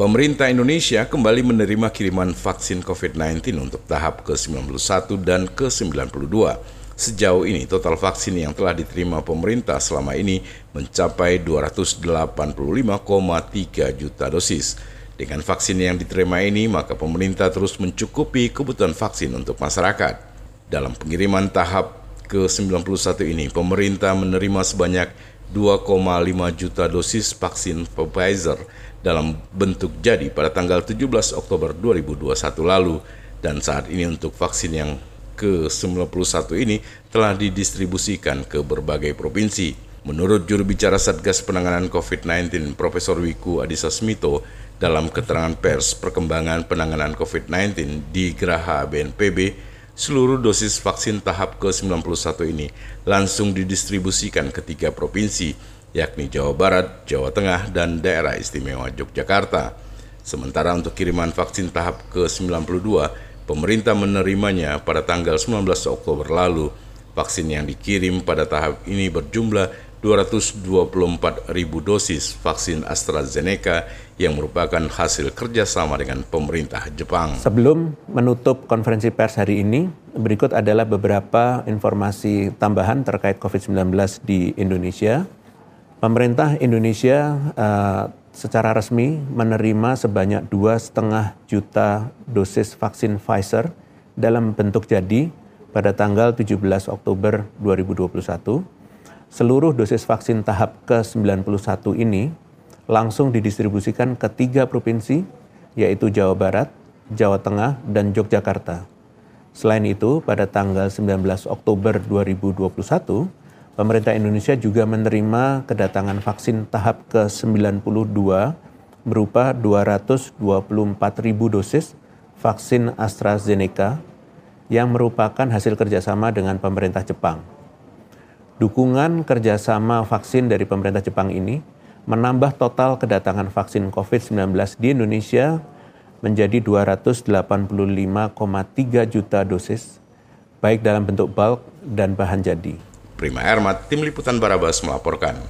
Pemerintah Indonesia kembali menerima kiriman vaksin COVID-19 untuk tahap ke-91 dan ke-92. Sejauh ini total vaksin yang telah diterima pemerintah selama ini mencapai 285,3 juta dosis. Dengan vaksin yang diterima ini, maka pemerintah terus mencukupi kebutuhan vaksin untuk masyarakat. Dalam pengiriman tahap ke-91 ini, pemerintah menerima sebanyak 2,5 juta dosis vaksin Pfizer dalam bentuk jadi pada tanggal 17 Oktober 2021 lalu dan saat ini untuk vaksin yang ke-91 ini telah didistribusikan ke berbagai provinsi. Menurut juru bicara Satgas Penanganan COVID-19 Profesor Wiku Adhisa Smito dalam keterangan pers perkembangan penanganan COVID-19 di Geraha BNPB, seluruh dosis vaksin tahap ke-91 ini langsung didistribusikan ke tiga provinsi, yakni Jawa Barat, Jawa Tengah, dan Daerah Istimewa Yogyakarta. Sementara untuk kiriman vaksin tahap ke-92, pemerintah menerimanya pada tanggal 19 Oktober lalu. Vaksin yang dikirim pada tahap ini berjumlah 224 ribu dosis vaksin AstraZeneca yang merupakan hasil kerjasama dengan pemerintah Jepang. Sebelum menutup konferensi pers hari ini, berikut adalah beberapa informasi tambahan terkait COVID-19 di Indonesia. Pemerintah Indonesia uh, secara resmi menerima sebanyak 2,5 juta dosis vaksin Pfizer dalam bentuk jadi pada tanggal 17 Oktober 2021 seluruh dosis vaksin tahap ke-91 ini langsung didistribusikan ke tiga provinsi, yaitu Jawa Barat, Jawa Tengah, dan Yogyakarta. Selain itu, pada tanggal 19 Oktober 2021, pemerintah Indonesia juga menerima kedatangan vaksin tahap ke-92 berupa 224 ribu dosis vaksin AstraZeneca yang merupakan hasil kerjasama dengan pemerintah Jepang. Dukungan kerjasama vaksin dari pemerintah Jepang ini menambah total kedatangan vaksin COVID-19 di Indonesia menjadi 285,3 juta dosis, baik dalam bentuk bulk dan bahan jadi. Prima Ermat, Tim Liputan Barabas melaporkan.